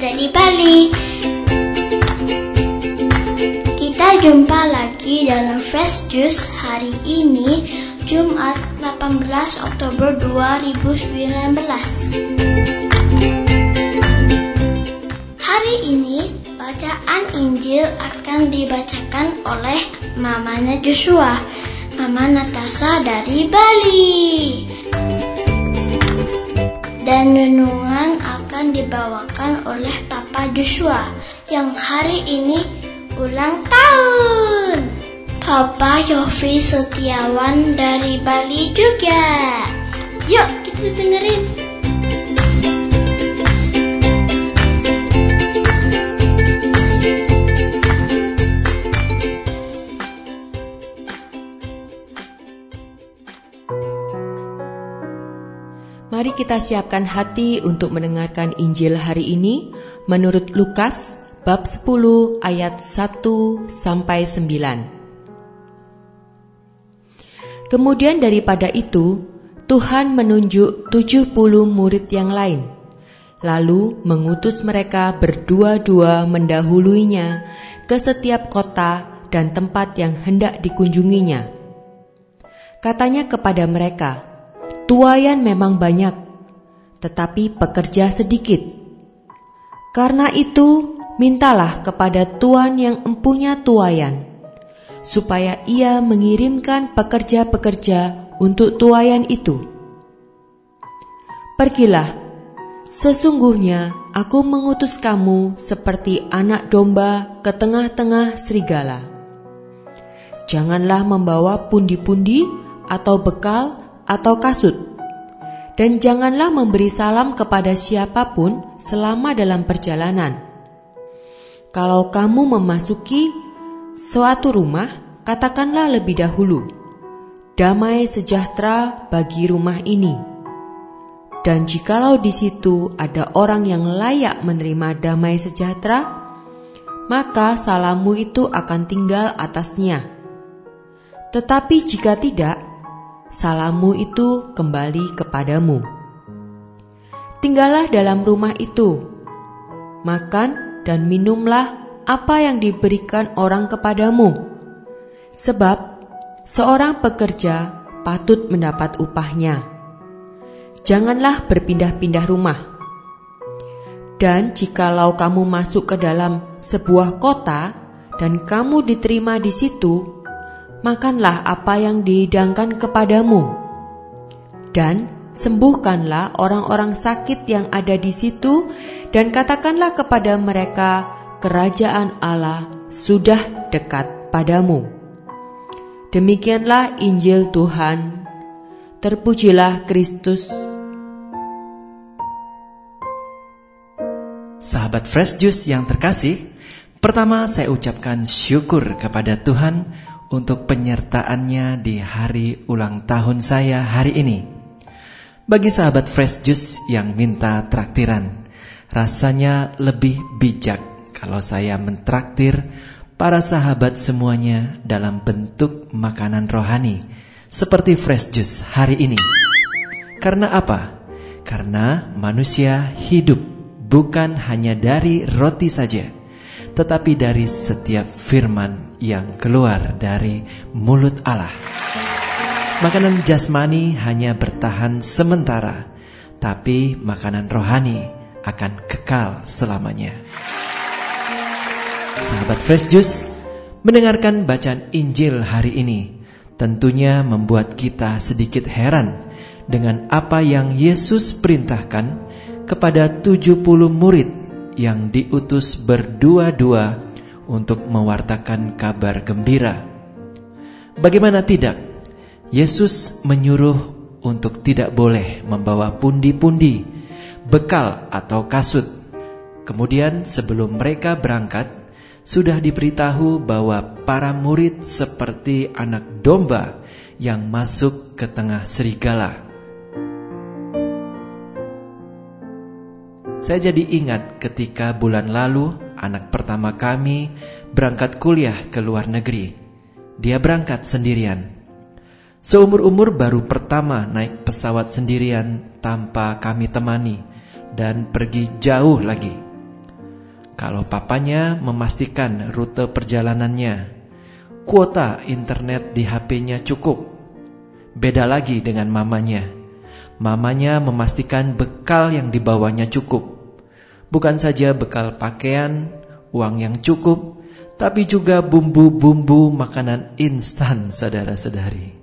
dari Bali. Kita jumpa lagi dalam Fresh Juice hari ini, Jumat 18 Oktober 2019. Hari ini bacaan Injil akan dibacakan oleh mamanya Joshua, Mama Natasha dari Bali. Dan renungan akan dibawakan oleh Papa Joshua yang hari ini ulang tahun. Papa Yofi Setiawan dari Bali juga. Yuk kita dengerin. Kita siapkan hati untuk mendengarkan Injil hari ini menurut Lukas bab 10 ayat 1 sampai 9. Kemudian daripada itu, Tuhan menunjuk 70 murid yang lain, lalu mengutus mereka berdua-dua mendahuluinya ke setiap kota dan tempat yang hendak dikunjunginya. Katanya kepada mereka, Tuayan memang banyak, tetapi pekerja sedikit. Karena itu, mintalah kepada Tuhan yang empunya tuayan, supaya ia mengirimkan pekerja-pekerja untuk tuayan itu. Pergilah, sesungguhnya aku mengutus kamu seperti anak domba ke tengah-tengah serigala. Janganlah membawa pundi-pundi atau bekal atau kasut. Dan janganlah memberi salam kepada siapa pun selama dalam perjalanan. Kalau kamu memasuki suatu rumah, katakanlah lebih dahulu, "Damai sejahtera bagi rumah ini." Dan jikalau di situ ada orang yang layak menerima damai sejahtera, maka salammu itu akan tinggal atasnya. Tetapi jika tidak, salammu itu kembali kepadamu. Tinggallah dalam rumah itu, makan dan minumlah apa yang diberikan orang kepadamu, sebab seorang pekerja patut mendapat upahnya. Janganlah berpindah-pindah rumah. Dan jikalau kamu masuk ke dalam sebuah kota dan kamu diterima di situ, makanlah apa yang dihidangkan kepadamu, dan sembuhkanlah orang-orang sakit yang ada di situ, dan katakanlah kepada mereka, "Kerajaan Allah sudah dekat padamu." Demikianlah Injil Tuhan. Terpujilah Kristus. Sahabat Fresh Juice yang terkasih, pertama saya ucapkan syukur kepada Tuhan untuk penyertaannya di hari ulang tahun saya hari ini. Bagi sahabat Fresh Juice yang minta traktiran, rasanya lebih bijak kalau saya mentraktir para sahabat semuanya dalam bentuk makanan rohani seperti Fresh Juice hari ini. Karena apa? Karena manusia hidup bukan hanya dari roti saja, tetapi dari setiap firman yang keluar dari mulut Allah. Makanan jasmani hanya bertahan sementara, tapi makanan rohani akan kekal selamanya. Sahabat Fresh Juice, mendengarkan bacaan Injil hari ini tentunya membuat kita sedikit heran dengan apa yang Yesus perintahkan kepada 70 murid yang diutus berdua-dua untuk mewartakan kabar gembira. Bagaimana tidak? Yesus menyuruh untuk tidak boleh membawa pundi-pundi, bekal atau kasut. Kemudian sebelum mereka berangkat, sudah diberitahu bahwa para murid seperti anak domba yang masuk ke tengah serigala. Saya jadi ingat ketika bulan lalu anak pertama kami berangkat kuliah ke luar negeri. Dia berangkat sendirian. Seumur-umur baru pertama naik pesawat sendirian tanpa kami temani dan pergi jauh lagi. kalau papanya memastikan rute perjalanannya, kuota internet di HP-nya cukup. Beda lagi dengan mamanya. Mamanya memastikan bekal yang dibawanya cukup. Bukan saja bekal pakaian, uang yang cukup, tapi juga bumbu-bumbu makanan instan, saudara-saudari.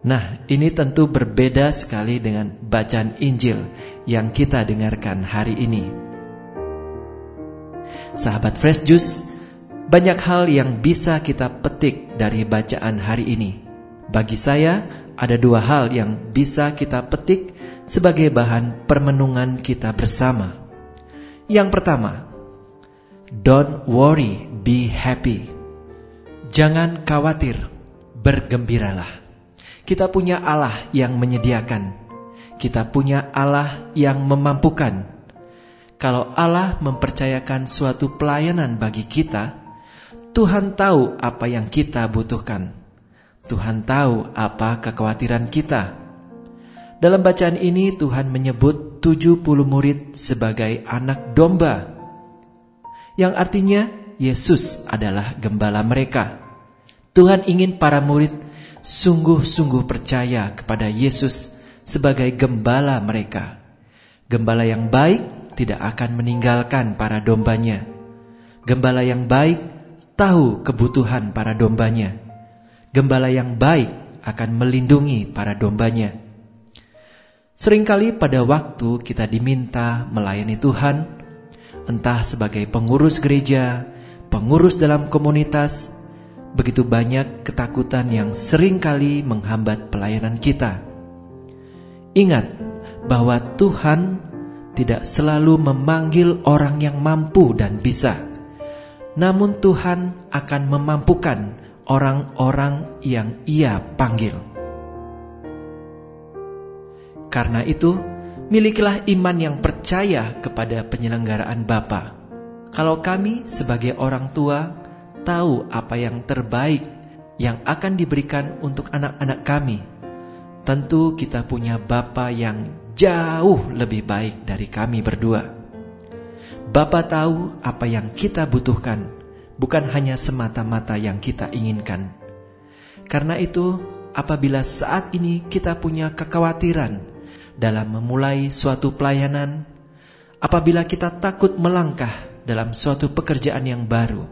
Nah, ini tentu berbeda sekali dengan bacaan Injil yang kita dengarkan hari ini. Sahabat Fresh Juice, banyak hal yang bisa kita petik dari bacaan hari ini. Bagi saya, ada dua hal yang bisa kita petik sebagai bahan permenungan kita bersama. Yang pertama, don't worry, be happy. Jangan khawatir, bergembiralah. Kita punya Allah yang menyediakan. Kita punya Allah yang memampukan kalau Allah mempercayakan suatu pelayanan bagi kita, Tuhan tahu apa yang kita butuhkan. Tuhan tahu apa kekhawatiran kita. Dalam bacaan ini Tuhan menyebut 70 murid sebagai anak domba. Yang artinya Yesus adalah gembala mereka. Tuhan ingin para murid sungguh-sungguh percaya kepada Yesus sebagai gembala mereka. Gembala yang baik tidak akan meninggalkan para dombanya. Gembala yang baik tahu kebutuhan para dombanya. Gembala yang baik akan melindungi para dombanya. Seringkali pada waktu kita diminta melayani Tuhan, entah sebagai pengurus gereja, pengurus dalam komunitas, begitu banyak ketakutan yang sering kali menghambat pelayanan kita. Ingat bahwa Tuhan tidak selalu memanggil orang yang mampu dan bisa, namun Tuhan akan memampukan orang-orang yang Ia panggil. Karena itu, milikilah iman yang percaya kepada penyelenggaraan Bapa. Kalau kami sebagai orang tua tahu apa yang terbaik yang akan diberikan untuk anak-anak kami, tentu kita punya Bapa yang jauh lebih baik dari kami berdua. Bapa tahu apa yang kita butuhkan, bukan hanya semata-mata yang kita inginkan. Karena itu, apabila saat ini kita punya kekhawatiran dalam memulai suatu pelayanan, apabila kita takut melangkah dalam suatu pekerjaan yang baru,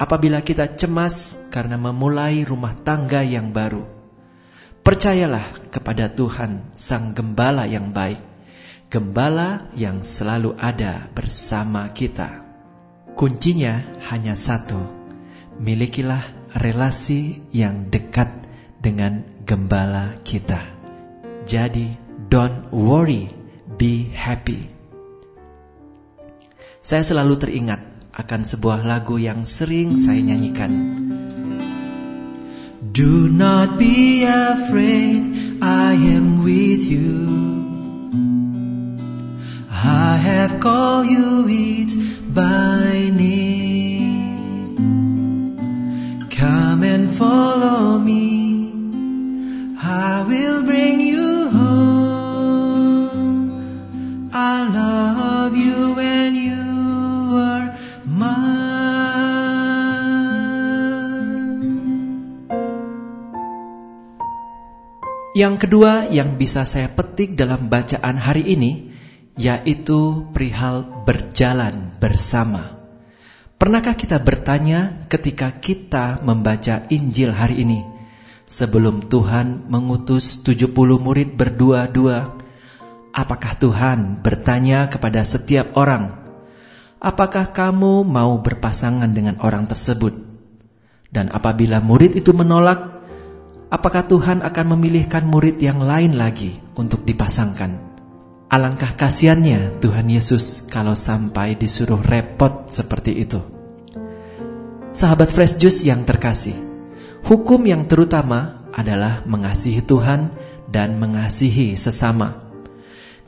apabila kita cemas karena memulai rumah tangga yang baru, Percayalah kepada Tuhan Sang Gembala yang baik, Gembala yang selalu ada bersama kita. Kuncinya hanya satu, milikilah relasi yang dekat dengan Gembala kita. Jadi, don't worry, be happy. Saya selalu teringat akan sebuah lagu yang sering saya nyanyikan Do not be afraid, I am with you. I have called you it by name. Yang kedua yang bisa saya petik dalam bacaan hari ini yaitu perihal berjalan bersama. Pernahkah kita bertanya ketika kita membaca Injil hari ini sebelum Tuhan mengutus 70 murid berdua-dua apakah Tuhan bertanya kepada setiap orang apakah kamu mau berpasangan dengan orang tersebut dan apabila murid itu menolak apakah Tuhan akan memilihkan murid yang lain lagi untuk dipasangkan? Alangkah kasihannya Tuhan Yesus kalau sampai disuruh repot seperti itu. Sahabat Fresh Juice yang terkasih, hukum yang terutama adalah mengasihi Tuhan dan mengasihi sesama.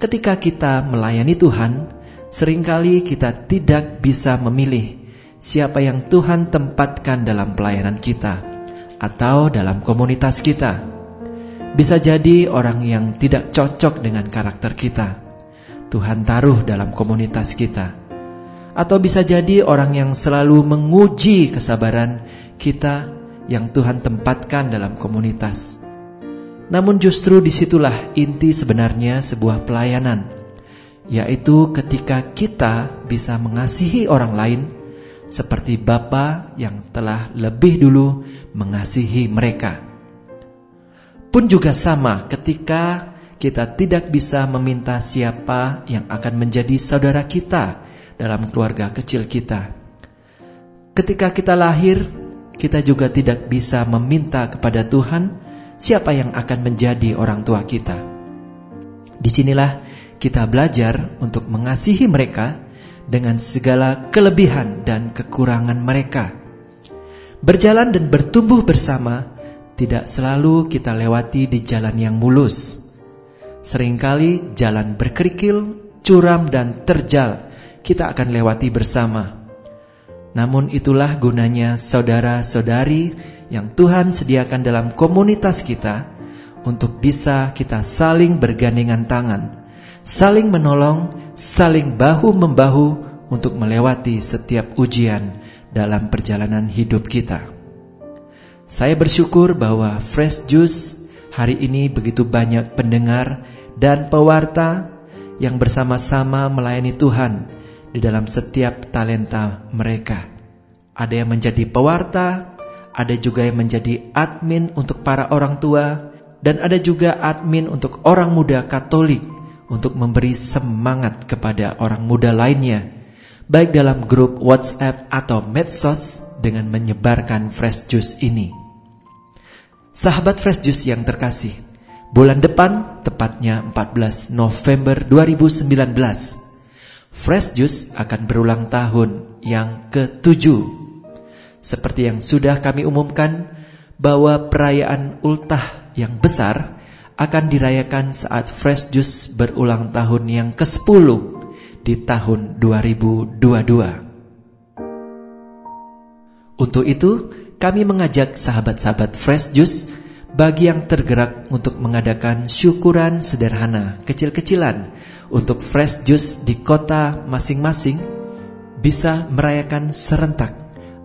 Ketika kita melayani Tuhan, sering kali kita tidak bisa memilih siapa yang Tuhan tempatkan dalam pelayanan kita atau dalam komunitas kita. Bisa jadi orang yang tidak cocok dengan karakter kita. Tuhan taruh dalam komunitas kita. atau bisa jadi orang yang selalu menguji kesabaran kita yang Tuhan tempatkan dalam komunitas. Namun justru di situlah inti sebenarnya sebuah pelayanan, yaitu ketika kita bisa mengasihi orang lain seperti Bapa yang telah lebih dulu mengasihi mereka. Pun juga sama ketika kita tidak bisa meminta siapa yang akan menjadi saudara kita dalam keluarga kecil kita. Ketika kita lahir, kita juga tidak bisa meminta kepada Tuhan siapa yang akan menjadi orang tua kita. Di sinilah kita belajar untuk mengasihi mereka dengan segala kelebihan dan kekurangan mereka. Berjalan dan bertumbuh bersama tidak selalu kita lewati di jalan yang mulus. Seringkali jalan berkerikil, curam, dan terjal kita akan lewati bersama. Namun itulah gunanya saudara-saudari yang Tuhan sediakan dalam komunitas kita untuk bisa kita saling bergandengan tangan, saling menolong, saling bahu-membahu untuk melewati setiap ujian dalam perjalanan hidup kita. Saya bersyukur bahwa Fresh Juice hari ini begitu banyak pendengar dan pewarta yang bersama-sama melayani Tuhan di dalam setiap talenta mereka. Ada yang menjadi pewarta, ada juga yang menjadi admin untuk para orang tua, dan ada juga admin untuk orang muda Katolik untuk memberi semangat kepada orang muda lainnya, baik dalam grup WhatsApp atau medsos dengan menyebarkan fresh juice ini. Sahabat fresh juice yang terkasih, bulan depan tepatnya 14 November 2019 Fresh Juice akan berulang tahun yang ketujuh. Seperti yang sudah kami umumkan bahwa perayaan ultah yang besar akan dirayakan saat Fresh Juice berulang tahun yang ke-10 di tahun 2022. Untuk itu, kami mengajak sahabat-sahabat Fresh Juice bagi yang tergerak untuk mengadakan syukuran sederhana kecil-kecilan untuk fresh juice di kota masing-masing bisa merayakan serentak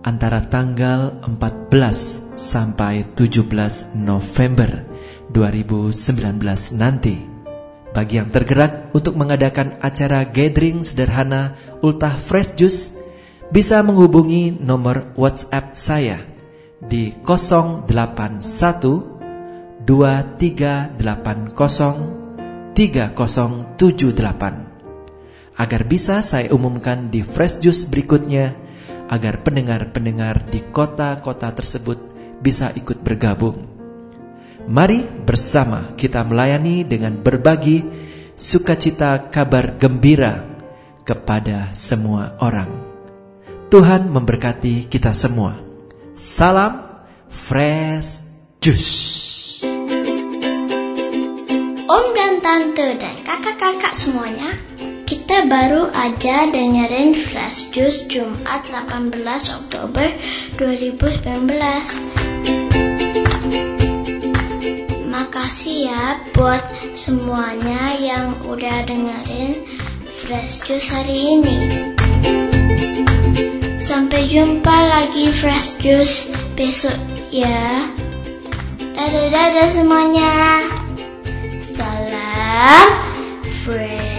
antara tanggal 14 sampai 17 November 2019 nanti. Bagi yang tergerak untuk mengadakan acara gathering sederhana Ultah Fresh Juice bisa menghubungi nomor WhatsApp saya di 081 2380 3078 agar bisa saya umumkan di Fresh Juice berikutnya agar pendengar-pendengar di kota-kota tersebut bisa ikut bergabung. Mari bersama kita melayani dengan berbagi sukacita kabar gembira kepada semua orang. Tuhan memberkati kita semua. Salam Fresh Juice. tante dan kakak-kakak semuanya, kita baru aja dengerin Flash Juice Jumat 18 Oktober 2019. Makasih ya buat semuanya yang udah dengerin Fresh Juice hari ini. Sampai jumpa lagi Fresh Juice besok ya. Dadah-dadah semuanya. Salam Fresh.